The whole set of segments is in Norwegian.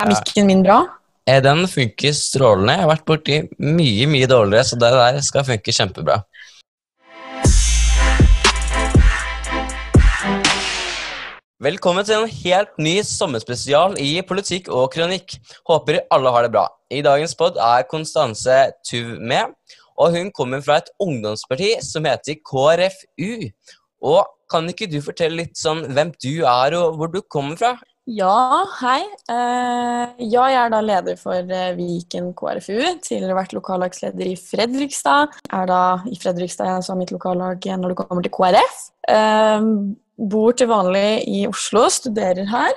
Er mikken min bra? Eh, Den funker strålende. Jeg har vært borti mye, mye dårligere, så det der skal funke kjempebra. Velkommen til en helt ny sommerspesial i politikk og kronikk. Håper alle har det bra. I dagens pod er Konstanse Tuv med, og hun kommer fra et ungdomsparti som heter KrFU. Og kan ikke du fortelle litt sånn hvem du er, og hvor du kommer fra? Ja, hei. Eh, ja, jeg er da leder for eh, Viken KrFU. Tidligere vært lokallagsleder i Fredrikstad. Er da i Fredrikstad jeg som mitt lokallag når det kommer til KrF. Eh, bor til vanlig i Oslo, studerer her.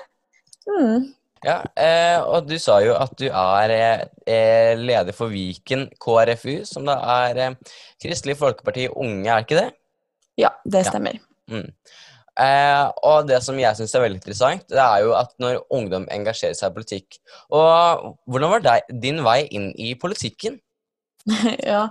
Mm. Ja, eh, og du sa jo at du er eh, leder for Viken KrFU, som da er eh, Kristelig Folkeparti Unge, er ikke det? Ja, det stemmer. Mm. Eh, og det som jeg syns er veldig interessant, det er jo at når ungdom engasjerer seg i politikk Og hvordan var deg, din vei inn i politikken? ja,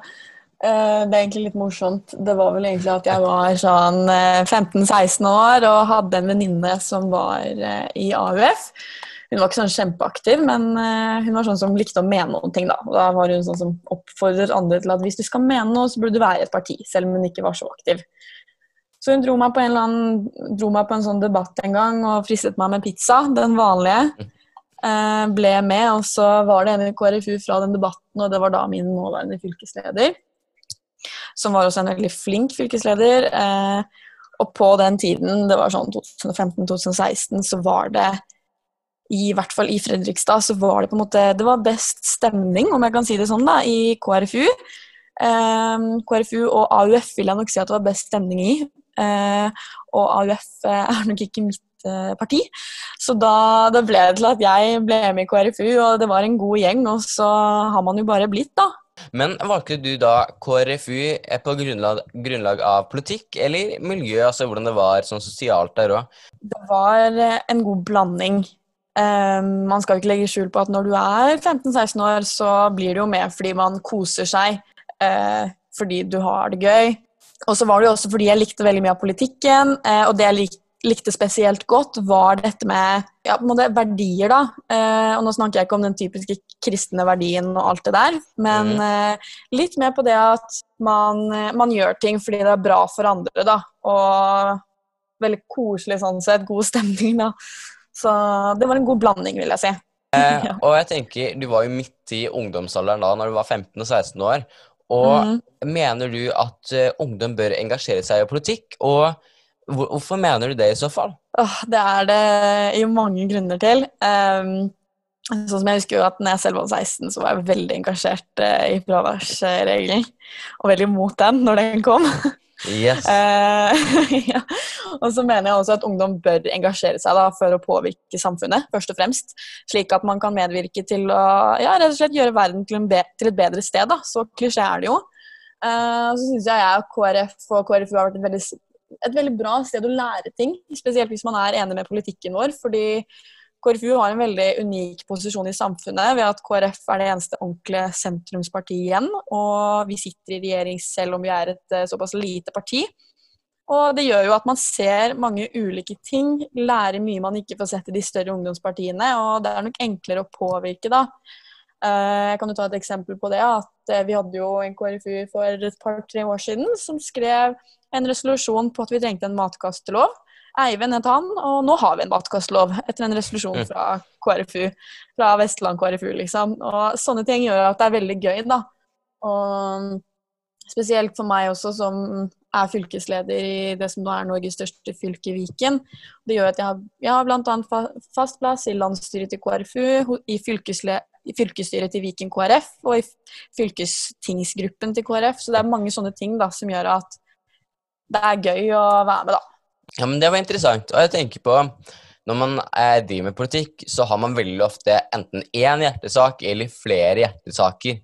eh, det er egentlig litt morsomt. Det var vel egentlig at jeg var sånn eh, 15-16 år og hadde en venninne som var eh, i AUF. Hun var ikke sånn kjempeaktiv, men eh, hun var sånn som likte å mene noen ting. Da da var hun sånn som oppfordret andre til at hvis du skal mene noe, så burde du være i et parti, selv om hun ikke var så aktiv. Så hun dro meg på en, annen, dro meg på en sånn debatt en gang og fristet meg med pizza, den vanlige. Eh, ble med, og så var det en i KrFU fra den debatten, og det var da min nåværende fylkesleder. Som var også en veldig flink fylkesleder. Eh, og på den tiden, det var sånn 2015-2016, så var det i hvert fall i Fredrikstad så var det på en måte Det var best stemning, om jeg kan si det sånn, da, i KrFU. Eh, KrFU og AUF vil jeg nok si at det var best stemning i. Eh, og AUF eh, er nok ikke mitt eh, parti. Så da, da, ble det til at jeg ble med i KrFU, og det var en god gjeng. Og så har man jo bare blitt, da. Men valgte du da KrFU på grunnlag, grunnlag av politikk eller miljø? Altså hvordan det var sånn sosialt der òg? Det var en god blanding. Um, man skal ikke legge skjul på at når du er 15-16 år, så blir du jo med fordi man koser seg. Uh, fordi du har det gøy. Og så var det jo også fordi jeg likte veldig mye av politikken, eh, og det jeg lik likte spesielt godt, var dette med ja, på en måte verdier, da. Eh, og nå snakker jeg ikke om den typiske kristne verdien og alt det der, men mm. litt mer på det at man, man, gjør ting fordi det er bra for andre, da. Og veldig koselig sånn sett. God stemning, da. Så det var en god blanding, vil jeg si. Eh, og jeg tenker, Du var jo midt i ungdomsalderen da når du var 15-16 år. Og mm. Mener du at uh, ungdom bør engasjere seg i politikk? Og hvor, hvorfor mener du det i så fall? Oh, det er det jo mange grunner til. Um, sånn som jeg husker jo at når jeg selv var 16, så var jeg veldig engasjert uh, i fraværsregelen. Og veldig mot den når den kom. Yes. Ja. Og så mener jeg også at ungdom bør engasjere seg da, for å påvirke samfunnet, først og fremst. Slik at man kan medvirke til å ja, rett og slett gjøre verden til, til et bedre sted. Da. Så klisjé er det jo. Uh, så syns jeg jeg og KrF og KrFU har vært et veldig, et veldig bra sted å lære ting. Spesielt hvis man er enig med politikken vår. fordi KrFU har en veldig unik posisjon i samfunnet ved at KrF er det eneste ordentlige sentrumspartiet igjen. Og vi sitter i regjering selv om vi er et uh, såpass lite parti. Og det gjør jo at man ser mange ulike ting, lærer mye man ikke får sett i de større ungdomspartiene, og det er nok enklere å påvirke, da. Uh, jeg kan jo ta et eksempel på det. at uh, Vi hadde jo en KrFU for et par-tre år siden som skrev en resolusjon på at vi trengte en matkastelov. Eivind het han, og nå har vi en matkastlov etter en resolusjon fra KrFU. Fra Vestland KrFU, liksom. Og sånne ting gjør at det er veldig gøy, da. Og spesielt for meg også, som er fylkesleder i det som nå er Norges største fylke, Viken. Det gjør at jeg har, jeg har bl.a. fast plass i landsstyret til KrFU, i, i fylkesstyret til Viken KrF og i fylkestingsgruppen til KrF. Så det er mange sånne ting da, som gjør at det er gøy å være med, da. Ja, men Det var interessant. Og jeg tenker på når man driver med politikk, så har man veldig ofte enten én hjertesak eller flere hjertesaker.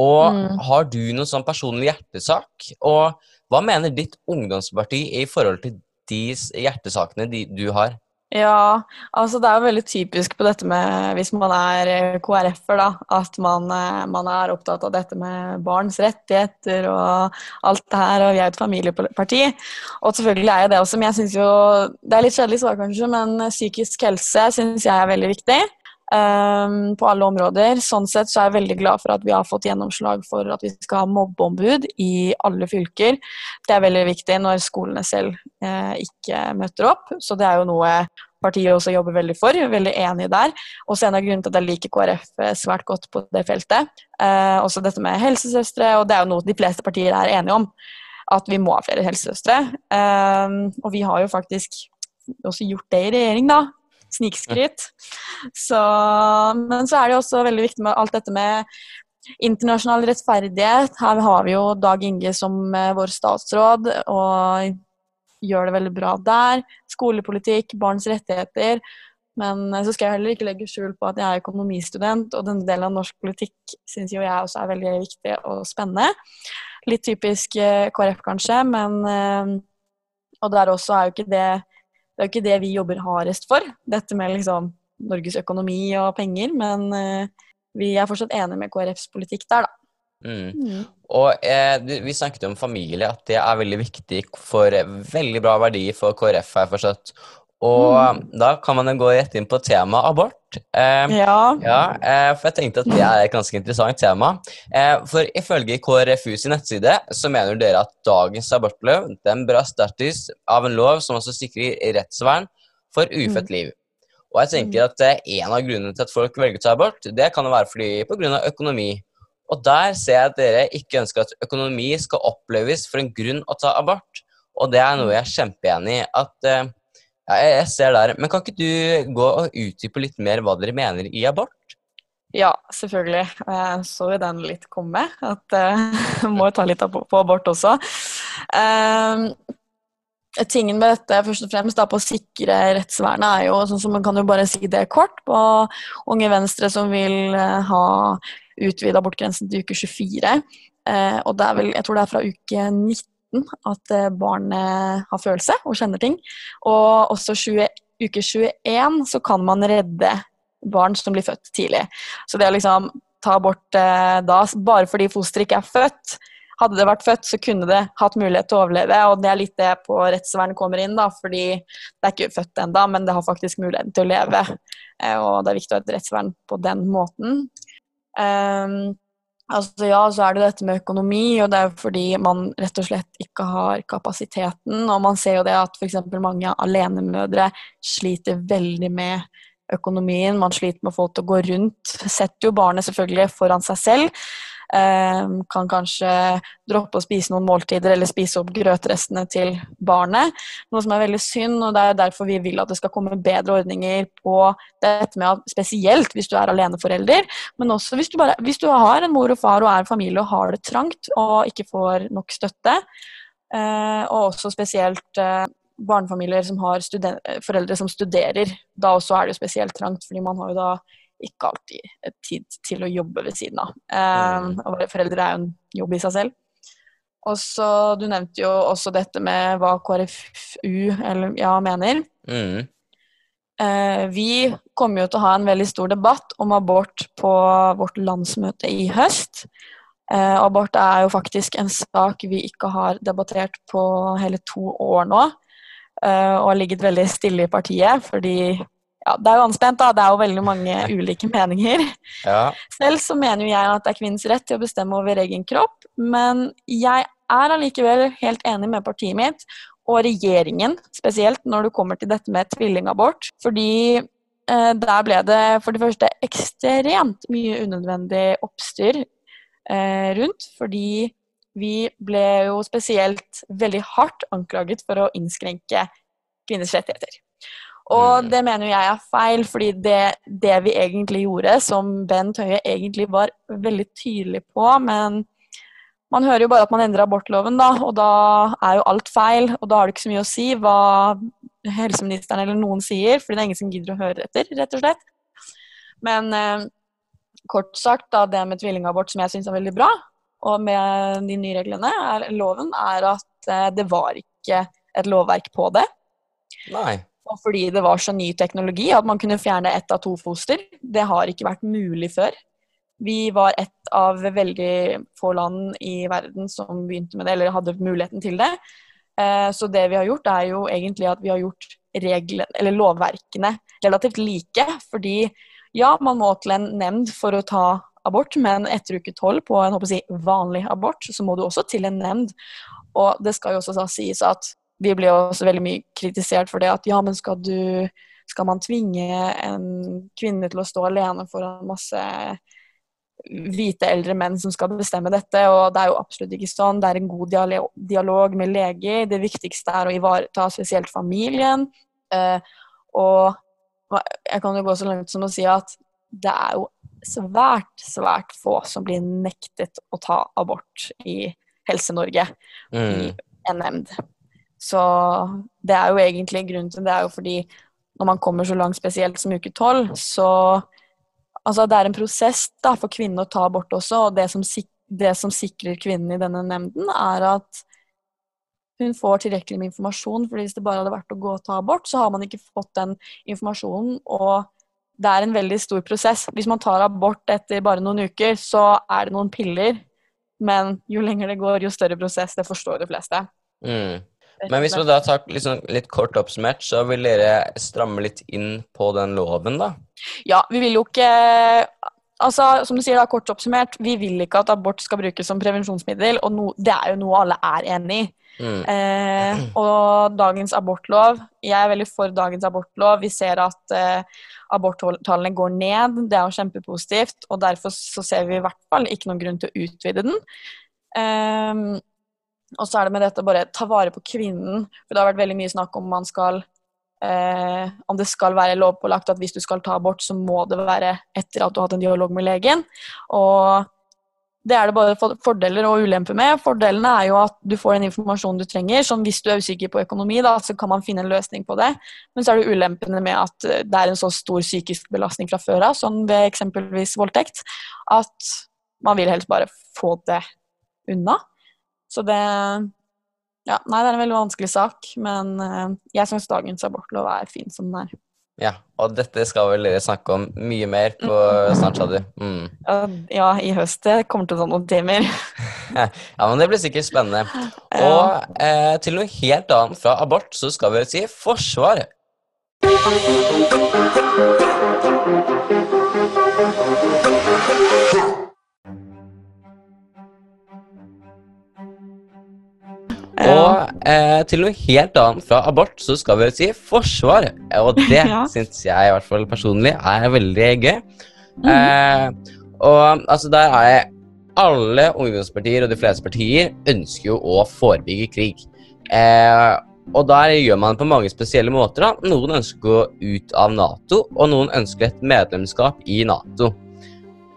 Og mm. har du noen sånn personlig hjertesak? Og hva mener ditt ungdomsparti i forhold til de hjertesakene de, du har? Ja, altså det er jo veldig typisk på dette med hvis man er eh, KrF-er, da, at man, eh, man, er opptatt av dette med barns rettigheter og alt det her, og vi er et familieparti. Og selvfølgelig er jo det også, men jeg syns jo Det er litt kjedelig svar, kanskje, men psykisk helse syns jeg er veldig viktig. Um, på alle områder. Sånn sett så er jeg veldig glad for at vi har fått gjennomslag for at vi skal ha mobbeombud i alle fylker. Det er veldig viktig når skolene selv uh, ikke møter opp, så det er jo noe partiet også jobber veldig for. Veldig enig der. Også en av grunnene til at jeg liker KrF eh, svært godt på det feltet. Uh, også dette med helsesøstre, og det er jo noe de fleste partier er enige om. At vi må ha flere helsesøstre. Uh, og vi har jo faktisk også gjort det i regjering, da snikskryt. Men så er det også veldig viktig med alt dette med internasjonal rettferdighet. Her har vi jo Dag Inge som eh, vår statsråd, og gjør det veldig bra der. Skolepolitikk, barns rettigheter. Men eh, så skal jeg heller ikke legge skjul på at jeg er økonomistudent, og denne delen av norsk politikk syns jo jeg også er veldig viktig og spennende. Litt typisk eh, KrF, kanskje, men Og der også er jo ikke det det er jo ikke det vi jobber hardest for, dette med liksom Norges økonomi og penger, men uh, vi er fortsatt enige med KrFs politikk der, da. Mm. Mm. Og eh, Vi snakket jo om familie, at det er veldig viktig for veldig bra verdi for KrF. her forstått. Og mm. da kan man jo gå rett inn på temaet abort. Eh, ja. ja eh, for jeg tenkte at det er et ganske interessant tema. Eh, for ifølge KrFU sin nettside så mener dere at dagens abortlov den bør erstattes av en lov som også sikrer rettsvern for ufødt mm. liv. Og jeg tenker at eh, en av grunnene til at folk velger å ta abort, det kan jo være fordi pga. økonomi. Og der ser jeg at dere ikke ønsker at økonomi skal oppleves for en grunn å ta abort. Og det er noe jeg er kjempeenig i. at eh, ja, jeg ser der. Men kan ikke du gå og utdype litt mer hva dere mener i abort? Ja, selvfølgelig. Jeg så jo den litt komme. At jeg må ta litt på, abort også. Uh, tingen med dette først og fremst da, på å sikre rettsvernet er jo sånn som Man kan jo bare si det kort på Unge Venstre som vil uh, ha utvida abortgrensen til uke 24. Uh, og det er vel, jeg tror det er fra uke 19 at eh, barnet har følelse og kjenner ting. Og også 20, uke 21 så kan man redde barn som blir født tidlig. Så det å liksom ta abort eh, da bare fordi fosteret ikke er født hadde det vært født, så kunne det hatt mulighet til å overleve. Og det er litt det på rettsvern kommer inn, da, fordi det er ikke født ennå, men det har faktisk muligheten til å leve. Eh, og det er viktig å ha et rettsvern på den måten. Um, Altså Ja, så er det dette med økonomi, og det er fordi man rett og slett ikke har kapasiteten. Og man ser jo det at f.eks. mange alenemødre sliter veldig med økonomien. Man sliter med å få det til å gå rundt. Setter jo barnet selvfølgelig foran seg selv. Ehm, kan kanskje droppe å spise noen måltider eller spise opp grøtrestene til barnet. Noe som er veldig synd, og det er derfor vi vil at det skal komme bedre ordninger på dette med at spesielt hvis du er aleneforelder, men også hvis du, bare, hvis du har en mor og far og er familie og har det trangt og ikke får nok støtte. Eh, og også spesielt eh, barnefamilier som har foreldre som studerer. Da også er det jo spesielt trangt, fordi man har jo da ikke alltid tid til å jobbe ved siden av. Um, og være foreldre er jo en jobb i seg selv. Og så, Du nevnte jo også dette med hva KrFU eller, ja, mener. Mm. Uh, vi kommer jo til å ha en veldig stor debatt om abort på vårt landsmøte i høst. Uh, abort er jo faktisk en sak vi ikke har debattert på hele to år nå. Uh, og har ligget veldig stille i partiet fordi ja, det er jo anspent, da. Det er jo veldig mange ulike meninger. Ja. Selv så mener jo jeg at det er kvinnens rett til å bestemme over egen kropp, men jeg er allikevel helt enig med partiet mitt og regjeringen, spesielt når det kommer til dette med tvillingabort. Fordi eh, der ble det for det første ekstremt mye unødvendig oppstyr eh, rundt. Fordi vi ble jo spesielt veldig hardt anklaget for å innskrenke kvinners rettigheter. Og mm. det mener jo jeg er feil, fordi det, det, vi egentlig gjorde, som Bent Høie egentlig var veldig tydelig på, men man hører jo bare at man endrer abortloven, da, og da er jo alt feil. Og da har det ikke så mye å si hva helseministeren eller noen sier, fordi det er ingen som gidder å høre etter, rett og slett. Men eh, kort sagt, da, det med tvillingabort som jeg syns er veldig bra, og med de nye reglene, er, loven, er at eh, det var ikke et lovverk på det. Nei. Og fordi det var så ny teknologi at man kunne fjerne ett av to foster. Det har ikke vært mulig før. Vi var et av veldig få land i verden som begynte med det, eller hadde muligheten til det. Eh, så det vi har gjort, er jo egentlig at vi har gjort reglene, eller lovverkene relativt like. Fordi ja, man må til en nemnd for å ta abort, men etter uke tolv på en jeg, vanlig abort, så må du også til en nemnd. Og det skal jo også sies at vi blir også veldig mye kritisert for det at ja, men skal du skal man tvinge en kvinne til å stå alene foran masse hvite eldre menn som skal bestemme dette, og det er jo absolutt ikke sånn. Det er en god dialog med leger. Det viktigste er å ivareta spesielt familien. Eh, og jeg kan jo gå så langt som å si at det er jo svært, svært få som blir nektet å ta abort i Helse-Norge mm. i en nemnd. Så det er jo egentlig grunnen til det er jo fordi når man kommer så langt, spesielt som uke tolv, så Altså, det er en prosess da, for kvinnen å ta abort også, og det som, det som sikrer kvinnen i denne nemnden, er at hun får tilrekkelig med informasjon. for hvis det bare hadde vært å gå og ta abort, så har man ikke fått den informasjonen. Og det er en veldig stor prosess. Hvis man tar abort etter bare noen uker, så er det noen piller. Men jo lenger det går, jo større prosess. Det forstår de fleste. Mm. Men hvis vi da tar liksom litt kort oppsummert, så vil dere stramme litt inn på den loven, da? Ja, vi vil jo ikke Altså, som du sier, da, kort oppsummert, vi vil ikke at abort skal brukes som prevensjonsmiddel, og no, det er jo noe alle er enig i. Mm. Eh, og dagens abortlov Jeg er veldig for dagens abortlov. Vi ser at eh, aborttallene går ned. Det er jo kjempepositivt, og derfor så ser vi i hvert fall ikke noen grunn til å utvide den. Eh, og så er det med dette bare ta vare på kvinnen. For det har vært veldig mye snakk om man skal eh, om det skal være lovpålagt at hvis du skal ta abort, så må det være etter at du har hatt en dialog med legen. Og det er det bare fordeler og ulemper med. Fordelene er jo at du får den informasjonen du trenger. Som hvis du er usikker på økonomi, da, så kan man finne en løsning på det. Men så er det ulempene med at eh, det er en så stor psykisk belastning fra før av, sånn ved eksempelvis voldtekt, at man vil helst bare få det unna. Så det ja, Nei, det er en veldig vanskelig sak, men uh, jeg syns dagens abortlov er fin som den er. Ja, og dette skal vel dere snakke om mye mer på snart, sa du? Mm. Ja, i høst. Det kommer til å ta noen timer. ja, men det blir sikkert spennende. Og eh, til noe helt annet fra abort, så skal vi si Forsvaret. Eh, til noe helt annet fra abort, så skal vi si forsvar. Og det ja. syns jeg i hvert fall personlig er veldig gøy. Mm -hmm. eh, og altså, der er jeg alle ungdomspartier og de fleste partier ønsker jo å forebygge krig. Eh, og der gjør man det på mange spesielle måter. da. Noen ønsker å gå ut av Nato, og noen ønsker et medlemskap i Nato.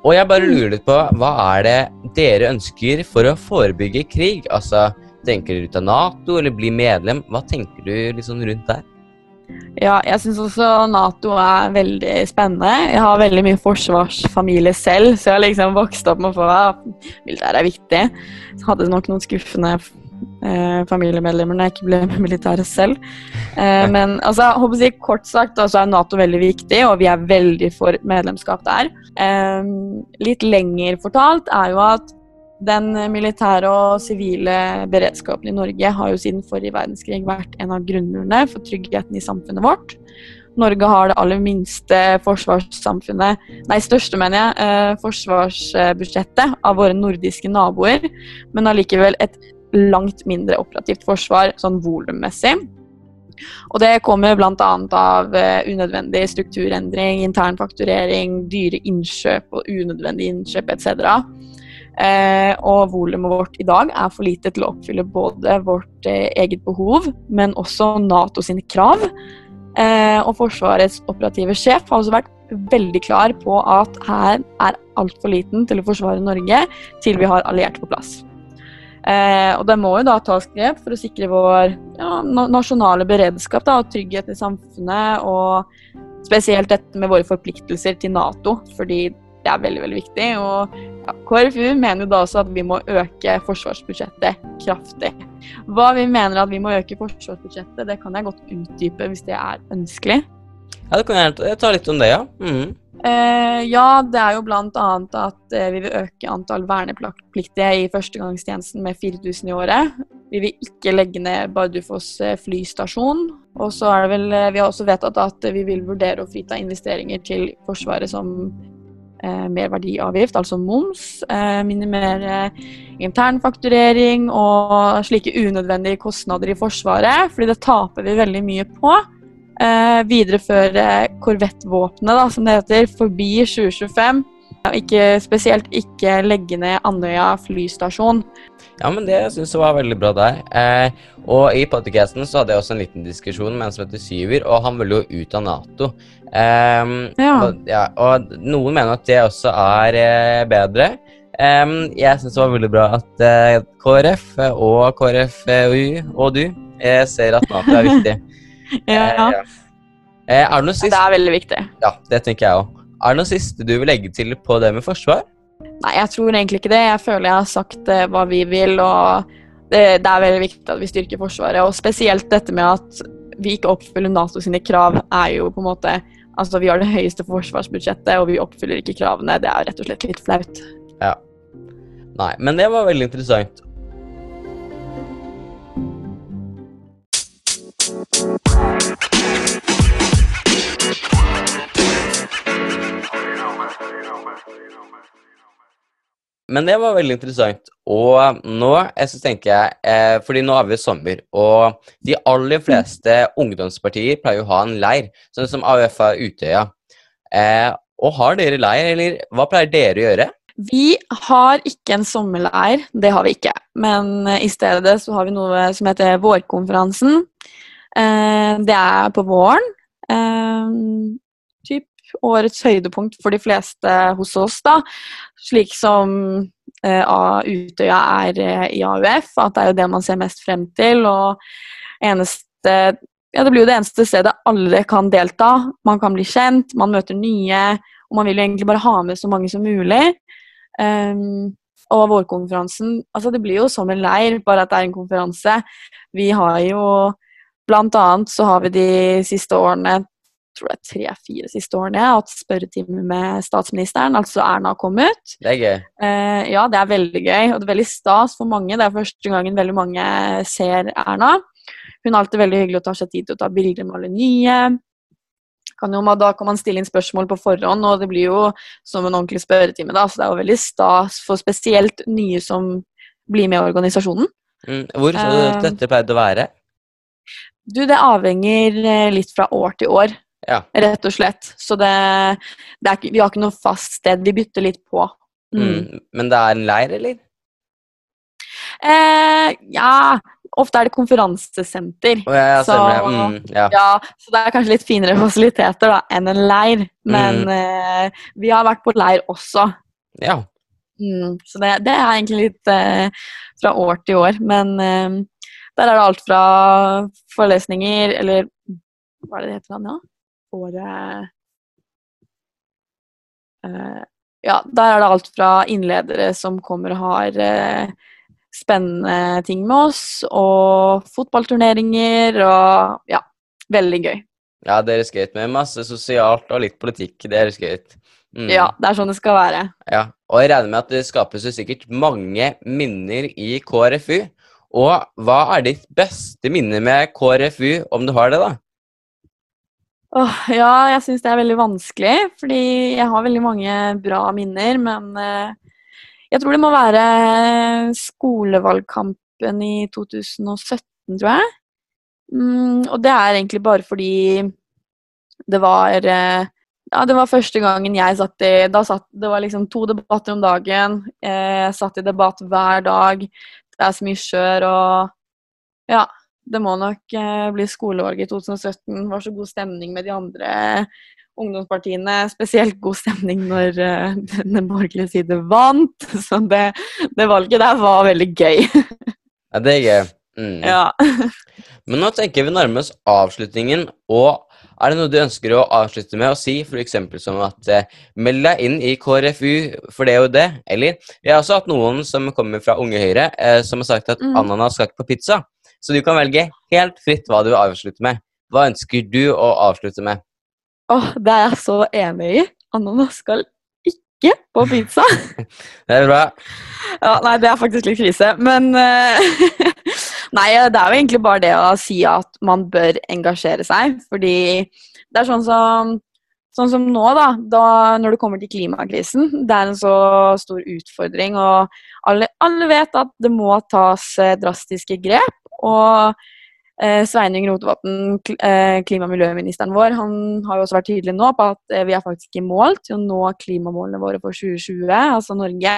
Og jeg bare mm. lurer litt på, hva er det dere ønsker for å forebygge krig? Altså, Tenker du ut av Nato, eller bli medlem? Hva tenker du liksom rundt der? Ja, jeg syns også Nato er veldig spennende. Jeg har veldig mye forsvarsfamilie selv, så jeg har liksom vokst opp med å få at militæret er viktig. Så hadde nok noen skuffende eh, familiemedlemmer når jeg ikke ble militær selv. Eh, men altså, håper jeg, kort sagt så er Nato veldig viktig, og vi er veldig for medlemskap der. Eh, litt lenger fortalt er jo at den militære og sivile beredskapen i Norge har jo siden forrige verdenskrig vært en av grunnmurene for tryggheten i samfunnet vårt. Norge har det aller minste forsvarssamfunnet, nei, største, mener jeg, eh, forsvarsbudsjettet av våre nordiske naboer, men allikevel et langt mindre operativt forsvar sånn volummessig. Og det kommer bl.a. av uh, unødvendig strukturendring, intern fakturering, dyre innkjøp og unødvendig innkjøp etc. Eh, og volumet vårt i dag er for lite til å oppfylle både vårt eh, eget behov, men også Nato sine krav. Eh, og Forsvarets operative sjef har også vært veldig klar på at her er altfor liten til å forsvare Norge til vi har allierte på plass. Eh, og det må jo da tas grep for å sikre vår ja, nasjonale beredskap da, og trygghet i samfunnet, og spesielt dette med våre forpliktelser til Nato, fordi det er veldig, veldig viktig. Og ja, KrFU mener jo da også at vi må øke forsvarsbudsjettet kraftig. Hva vi mener at vi må øke forsvarsbudsjettet, det kan jeg godt utdype hvis det er ønskelig. Ja, det kan jeg ta litt om det, ja. Mm. Eh, ja, det er jo annet at eh, vi vil øke antall vernepliktige i førstegangstjenesten med 4000 i året. Vi vil ikke legge ned Bardufoss eh, flystasjon. Og så er det vel eh, Vi har også vedtatt at vi vil vurdere å frita investeringer til Forsvaret som eh, merverdiavgift, altså moms. Eh, minimere internfakturering og slike unødvendige kostnader i Forsvaret, fordi det taper vi veldig mye på. Eh, videreføre korvettvåpenet, som det heter, forbi 2025. Ikke, spesielt ikke legge ned Andøya flystasjon. Ja, men det syns jeg var veldig bra der. Eh, og i podcasten så hadde jeg også en liten diskusjon med en som heter Syver, og han ville jo ut av Nato. Eh, Ja. Og, ja, og noen mener at det også er eh, bedre. Eh, jeg syns det var veldig bra at eh, KrF og KrFU og du eh, ser at Nato er viktig. Ja, Eh, ja. Eh, er det noe Det er veldig viktig. Ja, det tenker jeg òg. Er det noe siste du vil legge til på det med forsvar? Nei, jeg tror egentlig ikke det. Jeg føler jeg har sagt eh, hva vi vil, og det, det er veldig viktig at vi styrker Forsvaret. Og spesielt dette med at vi ikke oppfyller NATO sine krav, er jo på en måte Altså, vi har det høyeste forsvarsbudsjettet, og vi oppfyller ikke kravene. Det er rett og slett litt flaut. Ja. Nei, men det var veldig interessant. Men det var veldig interessant. Og nå jeg så tenker jeg eh, Fordi nå har vi sommer, og de aller fleste ungdomspartier pleier å ha en leir, sånn som AUF har Utøya. Eh, og har dere leir, eller hva pleier dere å gjøre? Vi har ikke en sommerleir, det har vi ikke. Men eh, i stedet så har vi noe som heter Vårkonferansen. Eh, det er på våren. Årets høydepunkt for de fleste hos oss, da. Slik som eh, Utøya er eh, i AUF, at det er jo det man ser mest frem til. Og eneste ja, det blir jo det eneste stedet alle kan delta. Man kan bli kjent, man møter nye, og man vil jo egentlig bare ha med så mange som mulig. Um, og vårkonferansen altså Det blir jo som en leir, bare at det er en konferanse. Vi har jo Blant annet så har vi de siste årene tror er tre-fire siste årene hatt spørretime med statsministeren, altså Erna kom ut. Det er gøy. Eh, ja, det er veldig gøy, og det er veldig stas for mange. Det er første gangen veldig mange ser Erna. Hun er alltid veldig hyggelig å ta seg tid til å ta bilder med alle nye. Kan jo, da kan man stille inn spørsmål på forhånd, og det blir jo som en ordentlig spørretime. da, Så det er jo veldig stas for spesielt nye som blir med i organisasjonen. Mm. Hvor så du Eh, dette pleide å være? Du, det avhenger eh, litt fra år til år, Ja. rett og slett. Så det, det er vi har ikke noe fast sted. Vi bytter litt på. Mm. Mm. Men det er en leir, eller? Eh, ja, ofte er det konferansesenter. Oh, ja, Så-. Mm, ja. Ja, så det er kanskje litt finere fasiliteter da, enn en leir. Men eh, vi har vært på leir også. ja. Mm, så det, det er egentlig litt eh, fra år til år. Men eh, der er det alt fra forelesninger, eller hva er det det heter ja? Året eh, Ja, der er det alt fra innledere som kommer og har eh, spennende ting med oss, og fotballturneringer og ja, veldig gøy. Ja, det er skøyt med masse sosialt og litt politikk. Dere skøyt. Mm. Ja, det er sånn det skal være. ja. Og jeg regner med at det skapes jo sikkert mange minner i KrFU. Og hva er ditt beste minne med KrFU, om du har det, da? Åh, ja, jeg syns det er veldig vanskelig, fordi jeg har veldig mange bra minner, men eh, jeg tror det må være skolevalgkampen i 2017, tror jeg. Mm, og det er egentlig bare fordi det var eh, Ja, det var første gangen jeg satt i da satt, Det var liksom to debatter om dagen. Eh, jeg satt i debatt hver dag. Det er så mye skjør og Ja. Det må nok eh, bli skolevalget i 2017. Det var så god stemning med de andre ungdomspartiene. Spesielt god stemning når eh, den borgerlige side vant. Så det, det valget der var veldig gøy. Ja, det er gøy. Mm. ja. Men nå tenker vi nærme oss avslutningen, og er det noe du ønsker å avslutte med å si, f.eks. som at eh, meld deg inn i KrFU for det og det, eller Vi har også hatt noen som kommer fra Unge Høyre, eh, som har sagt at Mm. ananas skal ikke på pizza. Så du kan velge helt fritt hva du vil avslutte med. Hva ønsker du å avslutte med? Åh, det er jeg så enig i. Ananas skal ikke på pizza. Det er bra. Ja, nei, det er faktisk litt krise. Men, uh, Nei, det er jo egentlig bare det å si at man bør engasjere seg. Fordi det er sånn som, sånn som nå, da, da, når det kommer til klimakrisen. Det er en så stor utfordring, og alle, alle vet at det må tas eh, drastiske grep. Og eh, Sveinung Rotevatn, eh, klima- og miljøministeren vår, han har jo også vært tydelig nå på at eh, vi er faktisk i mål til å nå klimamålene våre for 2020, altså Norge.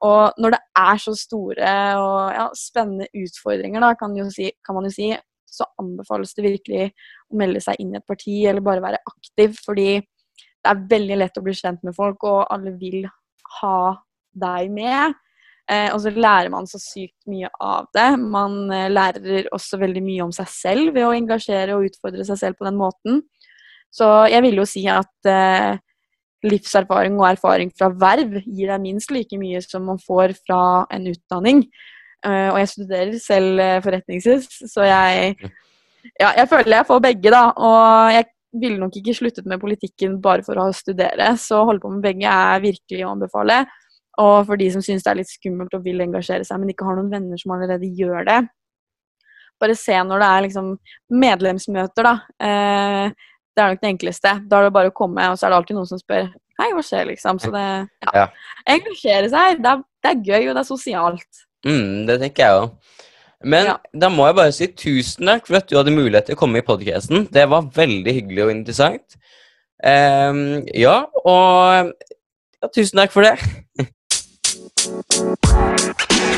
Og når det er så store og ja, spennende utfordringer, da, kan, si, kan, man jo si, så anbefales det virkelig å melde seg inn i et parti eller bare være aktiv. Fordi det er veldig lett å bli kjent med folk, og alle vil ha deg med. Eh, og så lærer man så sykt mye av det. Man eh, lærer også veldig mye om seg selv ved å engasjere og utfordre seg selv på den måten. Så jeg vil jo si at eh, livserfaring og erfaring fra verv gir deg minst like mye som man får fra en utdanning. Uh, og jeg studerer selv uh, forretningshus, så jeg, ja, jeg føler jeg får begge, da. Og jeg ville nok ikke sluttet med politikken bare for å studere, så å holde på med begge er virkelig å anbefale. Og for de som syns det er litt skummelt og vil engasjere seg, men ikke har noen venner som allerede gjør det, bare se når det er liksom medlemsmøter, da. Eh, det er nok det enkleste. Da er det bare å komme, og så er det alltid noen som spør Hei, hva skjer, liksom? Så det ja. Engasjere seg. Det er, det er, gøy, og det er sosialt. Mm, det tenker jeg òg. Men ja. da må jeg bare si tusen takk for at du hadde mulighet til å komme i podkasten. Det var veldig hyggelig og interessant. Um, ja, og ja, tusen takk for det. Thank you.